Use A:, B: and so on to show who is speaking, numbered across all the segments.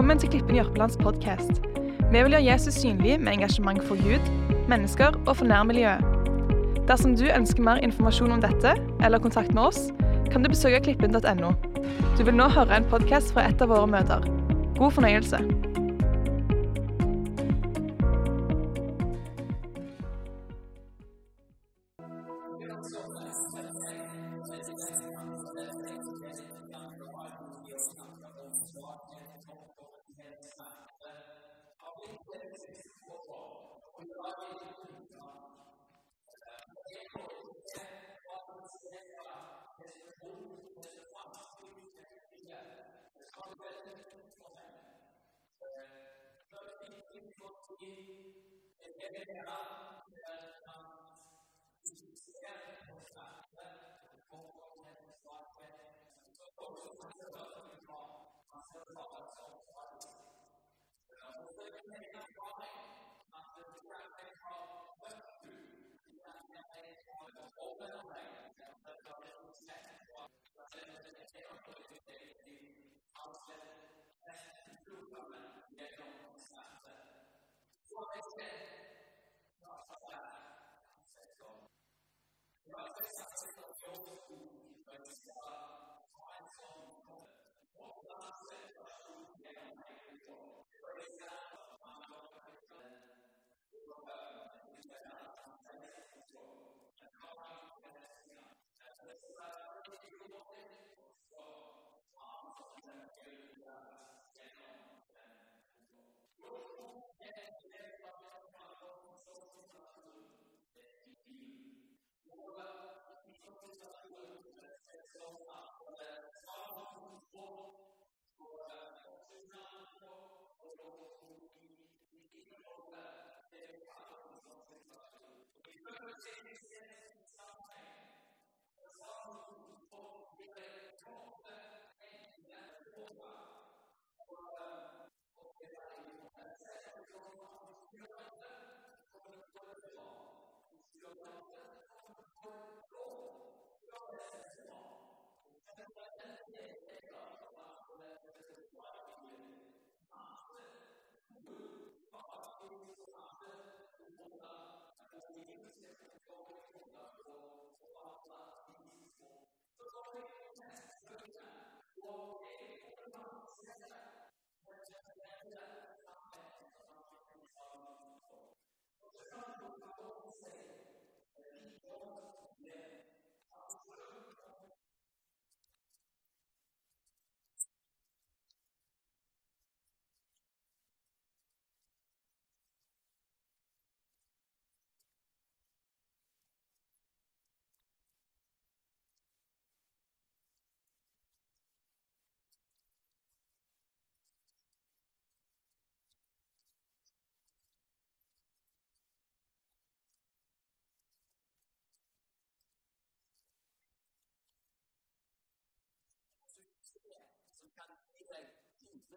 A: Velkommen til Klippen Jørpelands podkast. Vi vil gjøre Jesus synlig med engasjement for Gud, mennesker og for nærmiljøet. Dersom du ønsker mer informasjon om dette, eller kontakt med oss, kan du besøke klippen.no. Du vil nå høre en podkast fra et av våre møter. God fornøyelse.
B: wenn der Rat ist sehr interessant, und kommt auch in den Schwarzen, so ist es auch so gekommen, was er auch als auch war. Also, wenn ich mir das vorhin, was er sich an den Kopf öffnet, die dann ja eine Form oben rein, dann wird er auch nicht mehr vor, was er sich in der Autorität, die auslässt, das ist die Zukunft, die er noch nicht sagte. So ist es,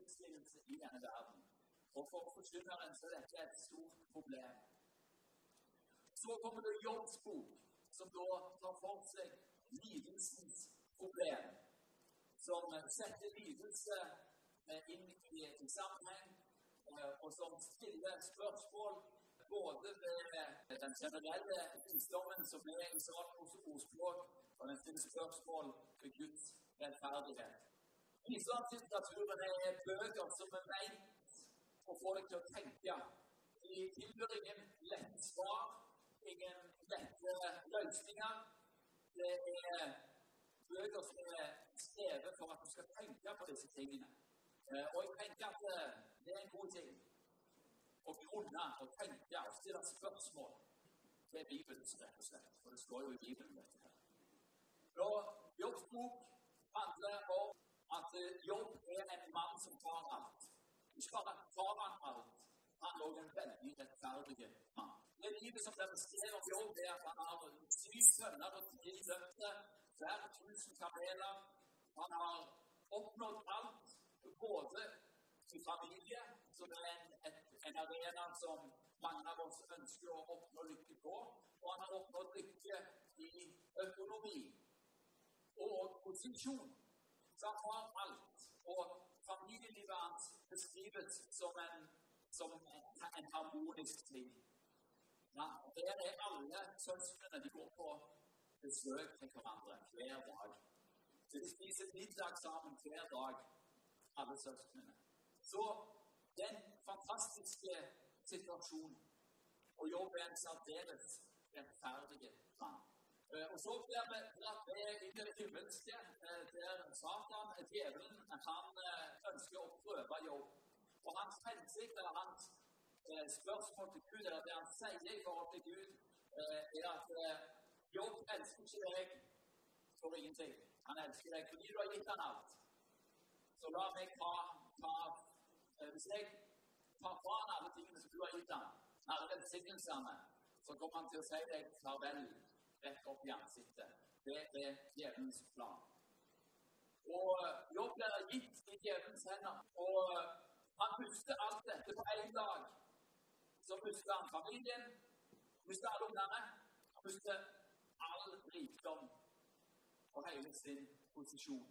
B: tilfredsstillelse i denne verden. Og for forkynneren så er dette et stort problem. Så kommer det Jobbs bok, som da tar for seg lidelsens problem. Som setter lidelse inn i, i sammenheng, og som stiller spørsmål både ved den generelle visdommen som er i Salmos ordspråk, og den stiller spørsmål ved Guds rettferdighet. Islamslitteraturen er bøker som er ment å få deg til å tenke. De tilbyr ingen lette svar, ingen lette løsninger. Det er bøker som er skrevet for at du skal tenke på disse tingene. Og jeg tenker at det er en god ting å grunne og tenke og stille spørsmål til Bibelen, rett og slett. For det står jo i Bibelen, dette her. Jobbs bok handler om at Jobb er en mann som tar alt. Ikke bare tar han alt, han er også en veldig rettferdig mann. Det livet som dere ser om Jobb, er at han har syv sønner og tre døtre, hver tusen kameler. Han har oppnådd alt, både i familie, som er en, et, en arena som mange av oss ønsker å oppnå lykke på, og han har oppnådd lykke i økonomi og posisjon. Så han har alt. Og familielivet hans beskrives som en, som en harmonisk ting. Ja, der er alle søsknene de går på besøk til hverandre hver dag. Så de spiser middag sammen hver dag, alle søsknene. Så den fantastiske situasjonen og jobbe en særdeles rettferdig mann. Eh, og så blir vi dratt med inn i det himmelske, eh, der Satan, djevelen, han eh, ønsker å prøve jobb. Og hans hensikt, eller hans spørsmål til Gud, eller det han sier i forhold til Gud, er at jobb elsker ikke deg for ingenting. Han elsker deg fordi du har gitt ham alt. Så la meg ta, ta Hvis jeg tar fra han alle tingene som du har gitt ham, alle velsignelsene, så kommer han til å si deg farvel rett opp i ansiktet. Det er djevelens plan. Og Jobb blir gitt i djevelens hender. Og han puster alt dette på én dag. Så puster han familien, puster alle ungene, puster all rikdom og hele sin posisjon.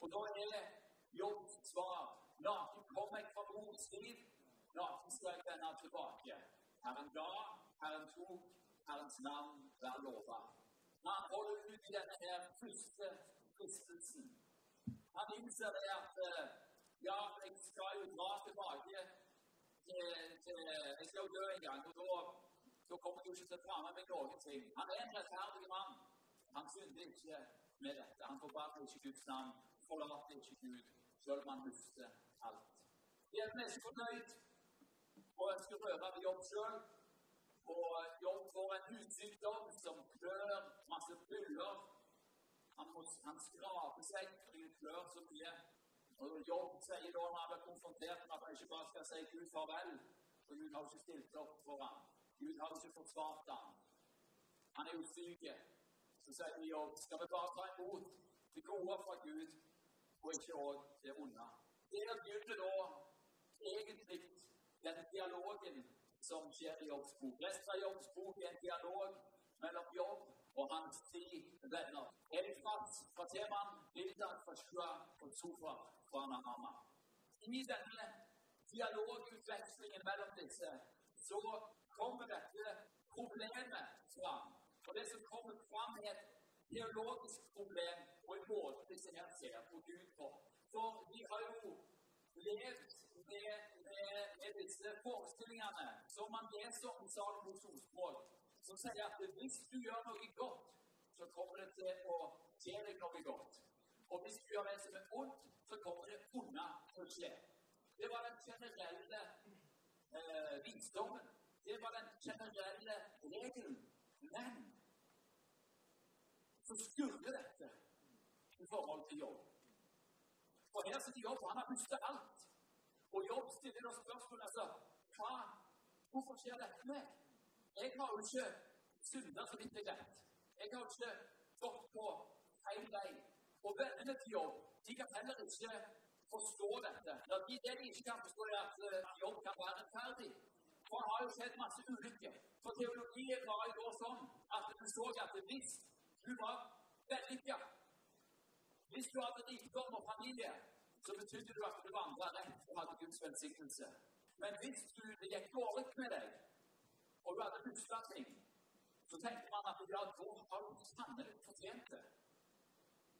B: Og da er Jobbs svar Naken kom jeg fra mors liv, naken skal jeg vende tilbake. Herren ga, Herren tok, Herrens navn være lova. Han holder ut i denne her første fristelsen Han innser det at eh, ja, jeg skal jo dra tilbake til, til Jeg skal jo dø en gang, og da, da kommer jeg jo ikke til å ta med meg noen ting. Han er en rettferdig mann. Han synder ikke med dette. Han forbanner ikke Guds navn, forlater ikke Gud, selv om han mister alt. De er mest fornøyd og ønsker å røre ved jobb sjøl og Jobb får en hudsykdom som klør, masse puller. Han, han skraper seg fordi det klør så mye. Og Jobb sier da når han blir konfrontert med at han ikke bare skal si Gud farvel, for Gud har ikke stilt opp for ham. Gud har ikke forsvart ham. Han er jo syk. Så sier vi Jobb skal vi bare ta imot det gode fra Gud, og ikke òg det onde. Der begynner da egentlig den dialogen som skjer i Jobbs bok. Resten av Jobbs bok er en dialog mellom Jobb og hans ti venner. Elifas fra Teman, Bildad fra Shua og Sofa fra Nanama. I denne dialogutvekslingen mellom disse så kommer dette problemet fram. Og det som kommer fram, er et teologisk problem og en måte disse her ser på Gud på. For de har jo levd med, med, med disse forestillingene som man leser om Salomos ordspråk, som sier at hvis du gjør noe godt, så kommer det til å skje deg noe godt. Og hvis du gjør det som er ondt, så kommer det unna til å skje. Det var den generelle eh, visdommen. Det var den generelle regelen. Men så skulle dette i forhold til jobb. Og her sitter Jobb, han har mistet alt. Og Jobb stiller da spørsmålet altså, hva, Hvorfor skjer dette med Jeg har jo ikke synda så vidt jeg vet. Jeg har jo ikke gått på feil vei. Og vennene til Jobb de kan heller ikke forstå dette. De, det de ikke kan forstå, er at uh, Jobb kan være rettferdig. For det har jo skjedd masse ulykker. For teologien var jo sånn at du så at hvis du var vellykka, hvis du hadde rikdom og familie, så betydde det at du vandra rett og hadde Guds velsignelse. Men hvis du, det gikk dårlig med deg, og du hadde mista ting, så tenkte man at ja, da har du sannelig fortjent det.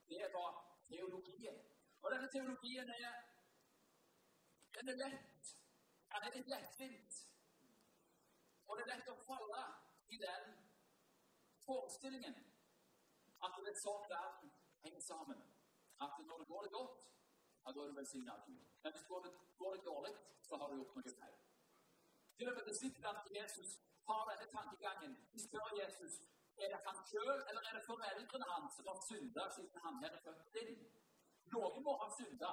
B: Det var teologien. Og denne teologien er den er lett. Den er litt lettvint. Og det er lett å falle i den forestillingen at det er sånn verden henger sammen. At når det går det godt, du velsigna av Gud. Men hvis går det, går det dårlig, så har du gjort noe feil. Til og med disiplene til Jesus har denne tankegangen. De spør Jesus er det han sjøl eller er det foreldrene hans som har synda siden han er født blind. Noen må ha synda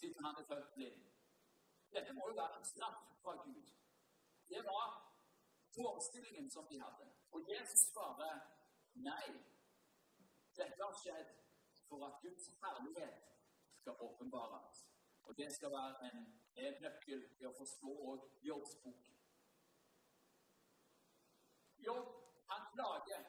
B: siden han er født blind. Dette må jo være en straff fra Gud. Det var forestillingen som de hadde. Og Jesus svarer nei. Dette har skjedd for at Guds herlighet skal åpenbares. Og det skal være en, nøkkel til å forstå òg Jobbs bok. Jobb han klager.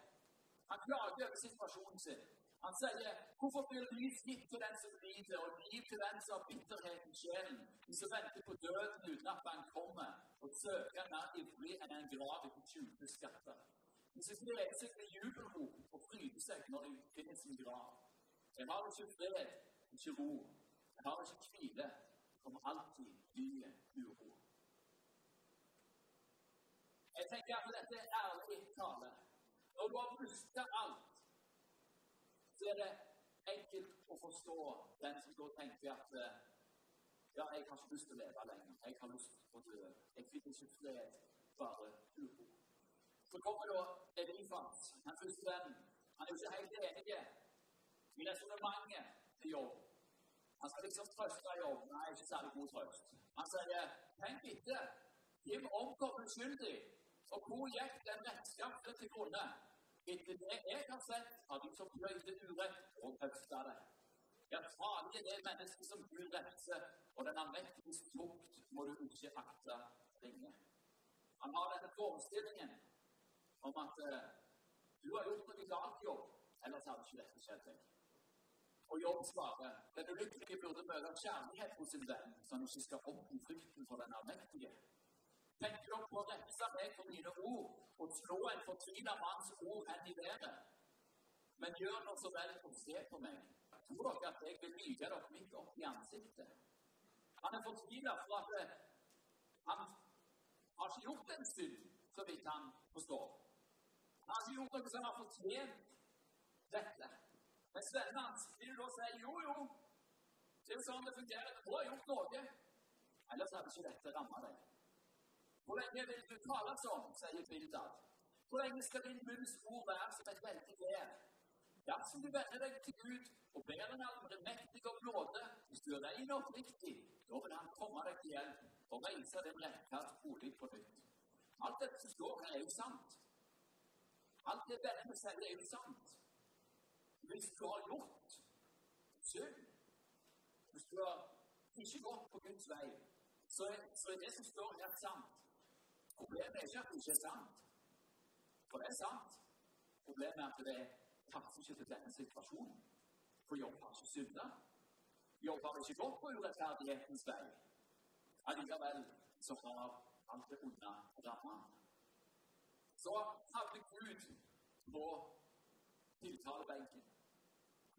B: Han klager over situasjonen sin. Han sier hvorfor blir lys gitt til den som lider, og liv til den som har bitterhet i sjelen, de som venter på døden uten at han kommer, og søker mer ivrig enn en grav etter skjulte skatter. De som gleder seg med jubelrop og fryder seg når de finner sin grav. Jeg har ikke fred, ikke ro. Jeg har ikke hvile. Kommer alltid nye uro. Jeg tenker at dette er ærlig tale. Når du har mistet alt, så er det enkelt å forstå den som da tenker at eh, ja, jeg har ikke lyst til å leve lenger. Jeg har lyst til å dø. Jeg fikk ikke fred, bare uro. Så kommer da Elifas, den første vennen. Han er jo ikke helt enig i resonnementet til jobb. Han skal liksom trøste jobb. Nei, ikke særlig god trøst. Han sier tenk etter. Hvem omkom uskyldig. Og hvor gikk den rettskaffen til grunne? Etter det jeg har sett, har de som pløyde urett og høsta det. Ja, farlig er det mennesket som Gud retter, og den allmektiges flukt må du ikke akte ringe. Han har denne forestillingen om at uh, du har gjort noe galt jobb, ellers hadde ikke dette skjedd. Og Jobb svarer den ulykkelige burde møte kjærlighet hos sin venn, så han ikke skal opp i frykten for den allmektige. Tenk dere på å refse meg for mine ord og slå en fortvila manns ord hen i været? Men gjør nå så vel å se på meg. Tror dere at jeg vil lyge dere midt opp i ansiktet? Han er fortvila for at eh, han har ikke gjort en synd, så vidt han forstår. Han har ikke gjort noe som har fortjent dette. Men vennene hans vil da si jo, jo, det er jo sånn det fungerer. Du har gjort noe. Ellers hadde ikke dette ramma deg. Hvor lenge vil du tale sånn, sier Bildad. Hvor lenge skal din munns ord være som et veldig vær? Dersom du vender deg til Gud og ber allmektig om nåde, hvis du er ren og oppriktig, da vil Han komme deg til hjelp og reise din rettferd bolig på nytt. Alt dette som står her, er jo sant. Alt det vennene sier, er jo sant. Hvis du har gjort synd, hvis du har ikke gått på Guds vei, så er, så er det som står her, sant. Problemet er ikke at det ikke er sant. For det er sant. Problemet er at det passer ikke til denne situasjonen. For Jobb har ikke synda. Jobb har ikke gått på urettferdighetens vei. Allikevel så har alt det onde rammet Så hadde Gud på tiltalebenken.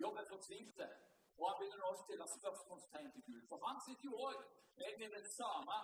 B: Jobb er fortvilte. Og han begynner å stille spørsmålstegn til Gud. For han sitter jo òg med det samme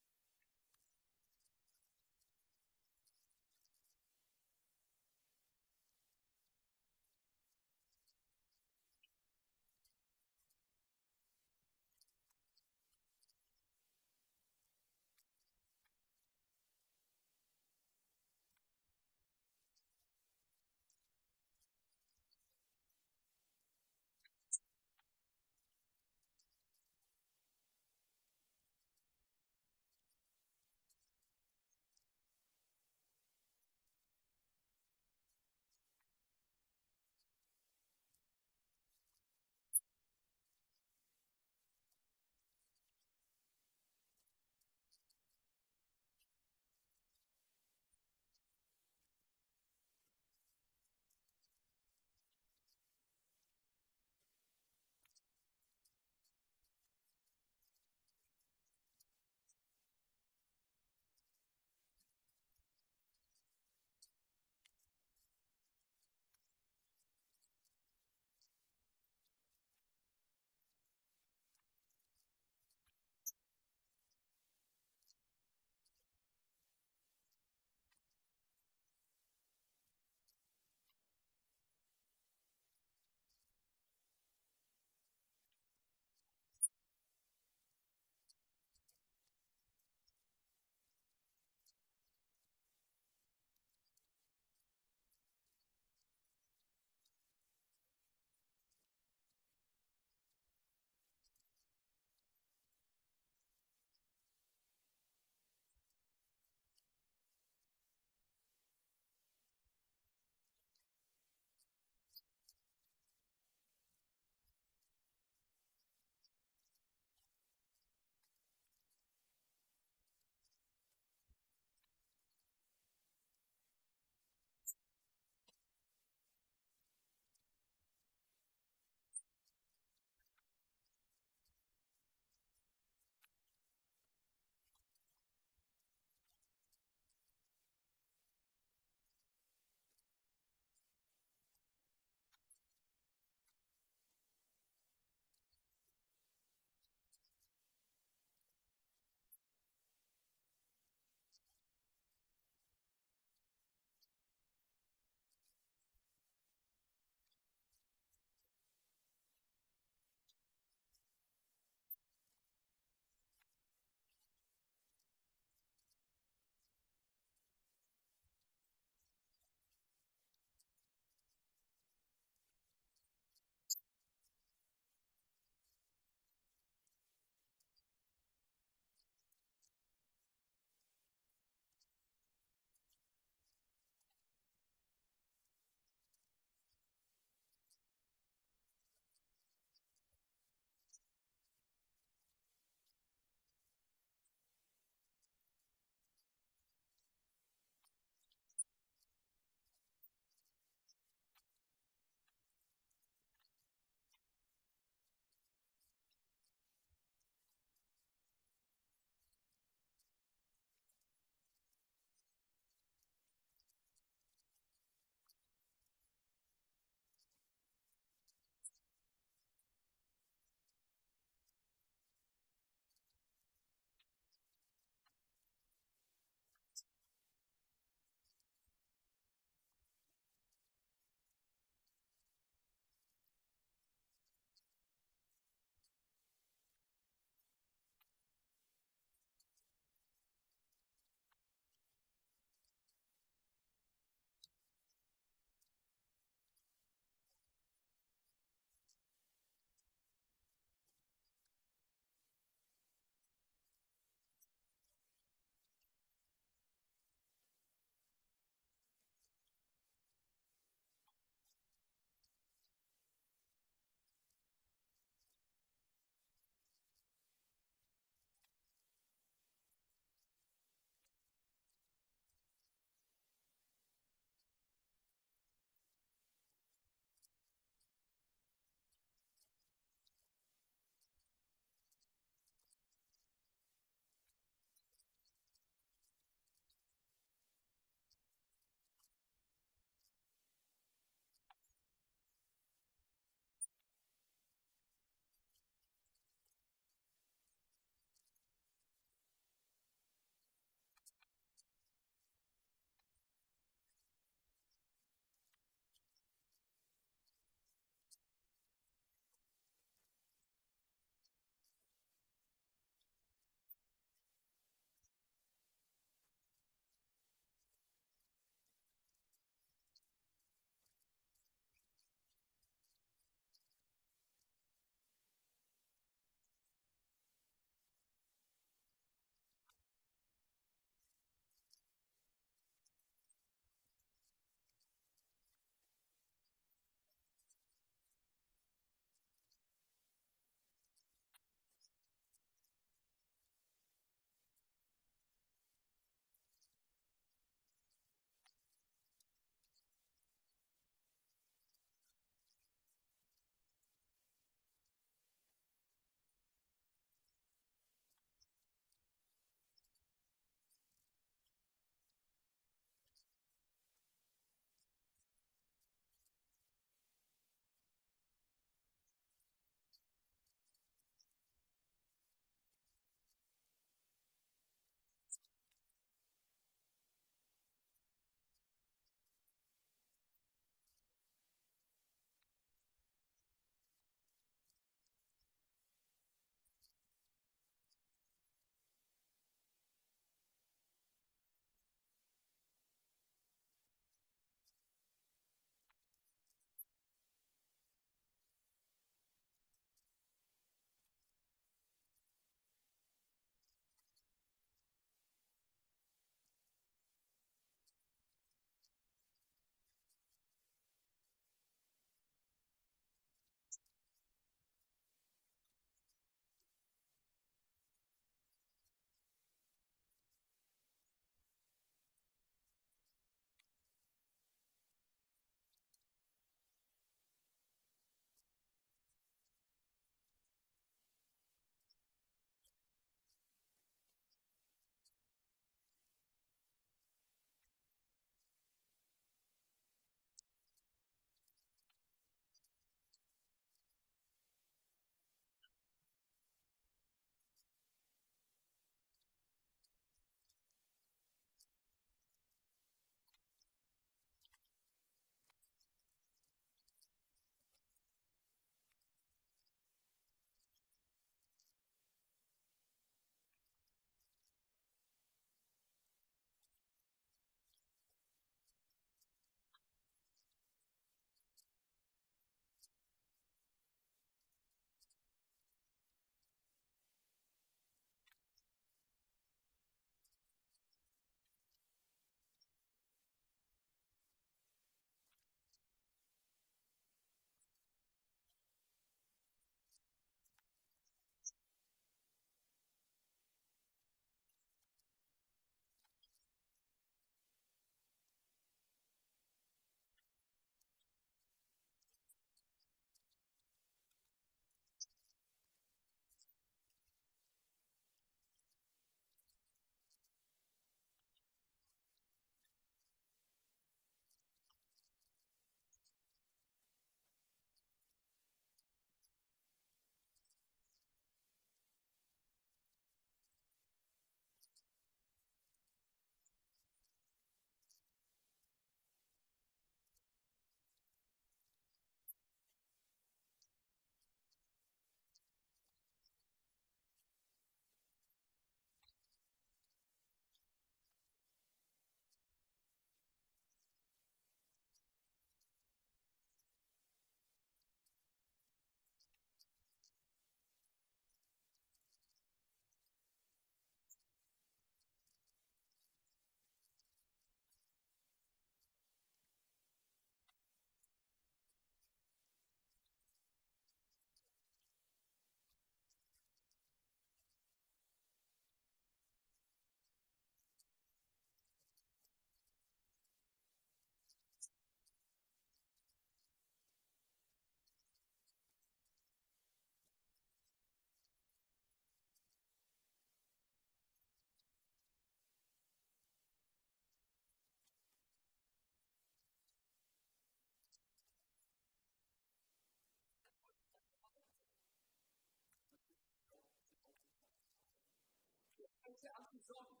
B: 2000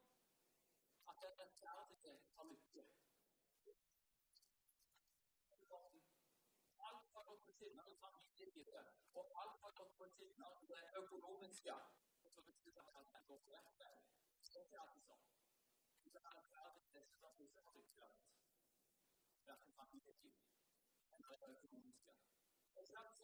B: hat er dann Tausende kommentiert. Anfang und Prinzipien, Anfang die Serie, vor Anfang und Prinzipien auch unser ökonomisches Jahr. Das wird gesagt, das ist ein großes Werkzeug. Das ist ja so. Diese Anfrage des Gottesdienstes. Das ist ein Familienteam. Ein ökonomisches Jahr. Das ist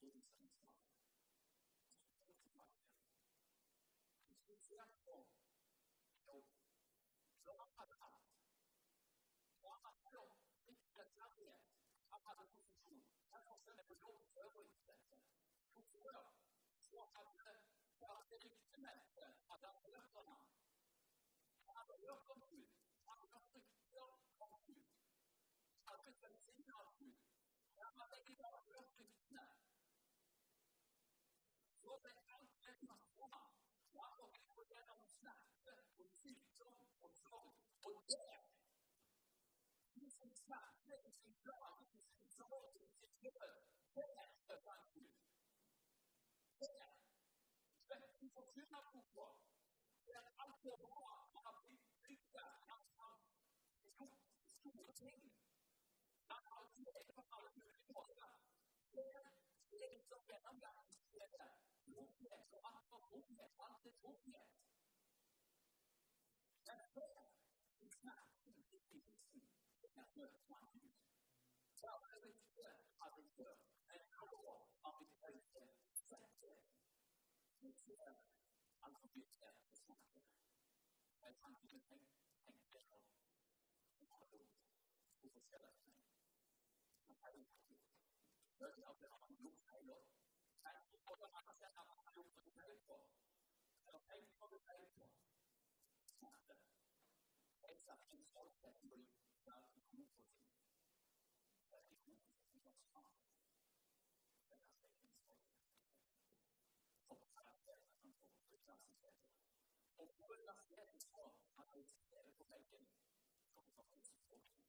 B: Jesus himself. He's successful. God help. God help. Inte Sverige. Han hade position. Han var sen på jobbet över intresset. Förstår jag? Så hade deras rykte med sig att han hört honom. Han hade hört om Gud. Han hade hört rykten om Gud. Han hade hört välsignat Gud. Han hade Schnappe und Zichtung und Sorgen und Leer. Wir sind Schnappe, wir sind Sorgen, wir sind Sorgen, wir sind Himmel. Leer ist das Anfühl. Leer. Ich möchte Sie von Schöner Kultur, der Antwort war, aber kriegt das langsam. Ich muss es tun und trinken. Dann haben Sie etwas aus dem Rücken. Leer, leer ist doch der Angang. Leer, leer, so acht, warum, der Mann, It's not. It's not it's Thank you. Not It's not es hat den Vorteil über die gesamte Kommunikation. Das ist ein ganz smart. Das ist ein ganz smart. Vom Charakter hat man so Durchlassenseite. Obwohl das sehr ins Vor hat uns der Dokument gegeben. So ist auch dieses Vorteil.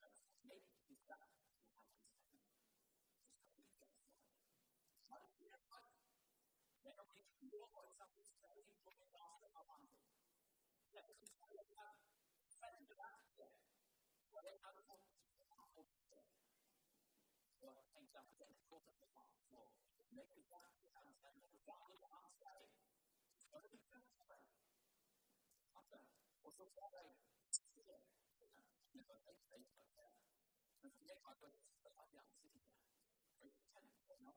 B: Das ist nicht gesagt, so hat es Das ist ein ganz smart. Mal wieder 没有没有，我好像不是在英国没当什么房子，那不是在那个三十多万的，我在他的房子上投资，我看一下他在投资的房子，没有房子上钱，我房子房子在，房子在哪里？房子，我说房子在四川，那个在在那个，那今天他跟他讲事情，我一看，我讲。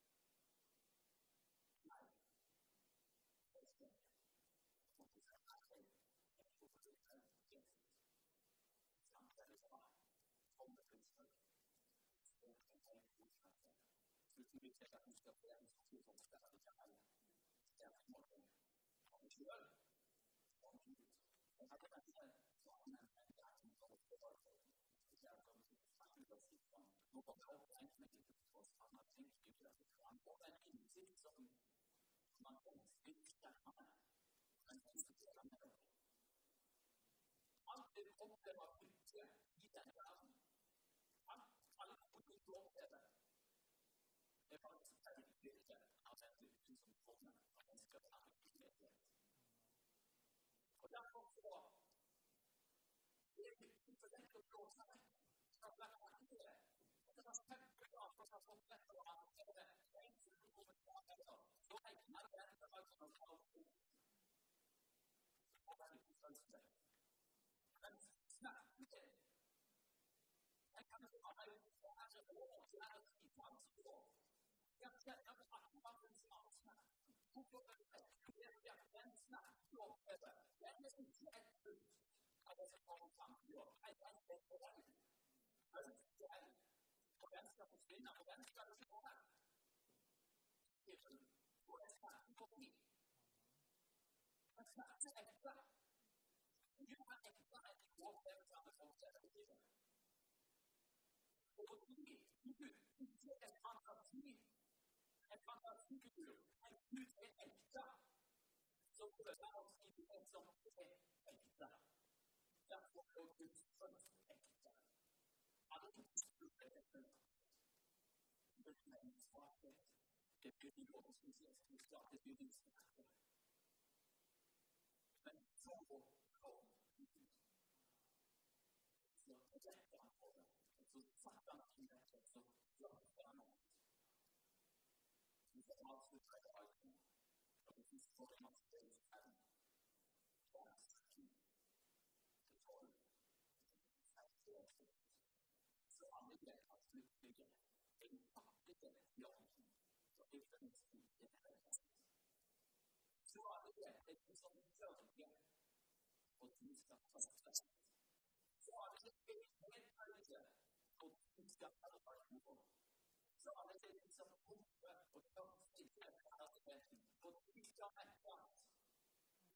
B: 或者在某件事情上，讲真话，冲的很深，从很痛苦下来，就是面向下面的黑暗，就从下面讲来，讲什么？同学，同学，从他这边看，从他们家庭中得到的，这些东西，他们都是从，如果他不安全，就是说，他们经济不是很稳固，但是你这种，他们共识，他们。den Rum, der var bygget i Danmark. Han fandt ud i Storbritannia. Det var en særlig vigtig aftale, som Grønland og hans Danmark i Danmark. Og derfor det er vigtigt for den, der gjorde sig, som blandt andet er, at der er fem bøger for sig, som blandt andet alles die ganze Welt. Das ist ja das, was man uns ausmacht. Gucke und erkläre der Grenzen zur Presse. Denn es ist sehr gut, aber es ist auch Samtur, als ein Wettbewerb. Das ist sehr gut. Aber ganz klar verstehen, aber ganz klar das Wort. Eben, wo es kann, wo nie. Das macht sie ein Plan. Wir haben ein Plan, die Vorbereitung auf der Regierung. Und die Bibel ist eine Fantasie, eine Fantasiegefühl, ein Gefühl der Ängste. So wurde daraus die Besetzung der Ängste. Das Wort ist fünf Ängste. Alle Institute der Ängste. Das ist ein Zweifel, der Bewegung ist nicht erst die Starte der Dienstmachte. Wenn so kommt, ist es ein Verantwortung so Satan anmerkt hat, so Satan. Diese Ausgezeichnung, aber es ist vor dem Selbstherrn. Das ist die Tolle. So alle der Konflikte, den Konflikte, die auch so definitiv in der Welt sind. So alle der Konflikte, die auch so definitiv in der Welt sind. Und die ist dann fast skal arbeide for. Så alle vet de som pumper og tørster etter herligheten, og de skal mettes.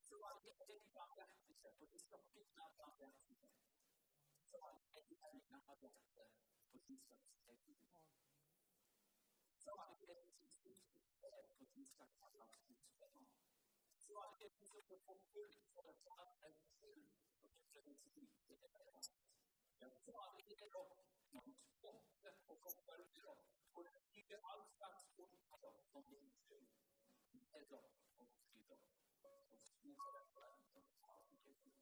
B: Så alle vet de barmhjertige, og de skal finne barmhjertighet. Så alle vet de av hjertet, og de skal. Så alle vet de som kalle Guds venner. Så alle vet de som får forfulgt for å ta en skyld, og de skal vise er deres. Ja, utsätter och förföljer dem och lägger all slags ont på dem som vindsyn. Det är de som strider, som smittar världen, som tar förgiftning,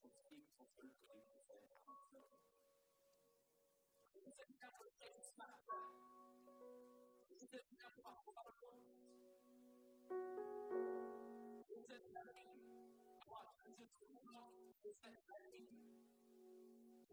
B: som krig förföljer och inte får anfall. Det finns en kapitalisk smärta. Det finns en kapitalisk Det finns en kapitalisk Det finns en kapitalisk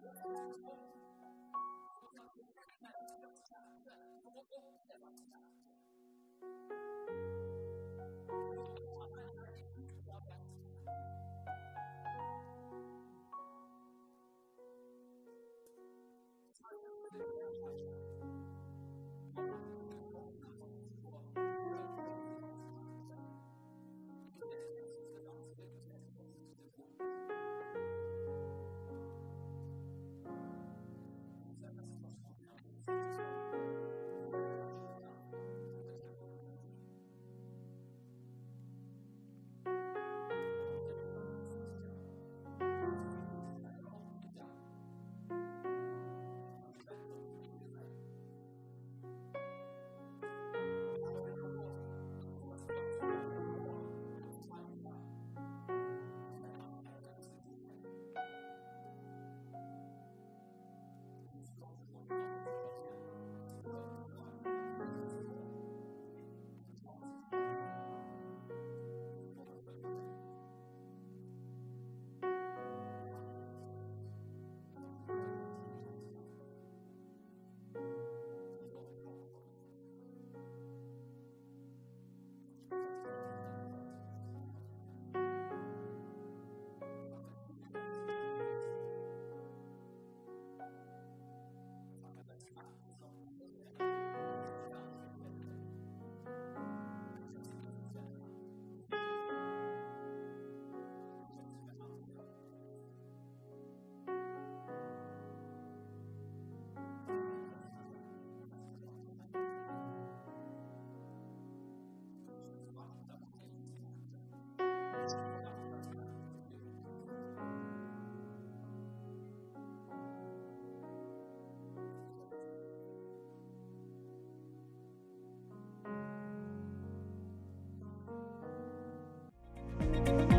B: 我从不把明天看的那么重要。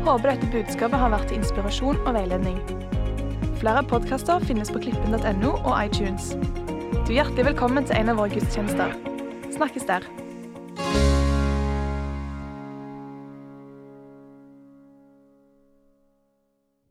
A: Håper dette budskapet har vært til inspirasjon og veiledning. Flere podkaster finnes på klippen.no og iTunes. Du er hjertelig velkommen til en av våre gudstjenester. Snakkes der.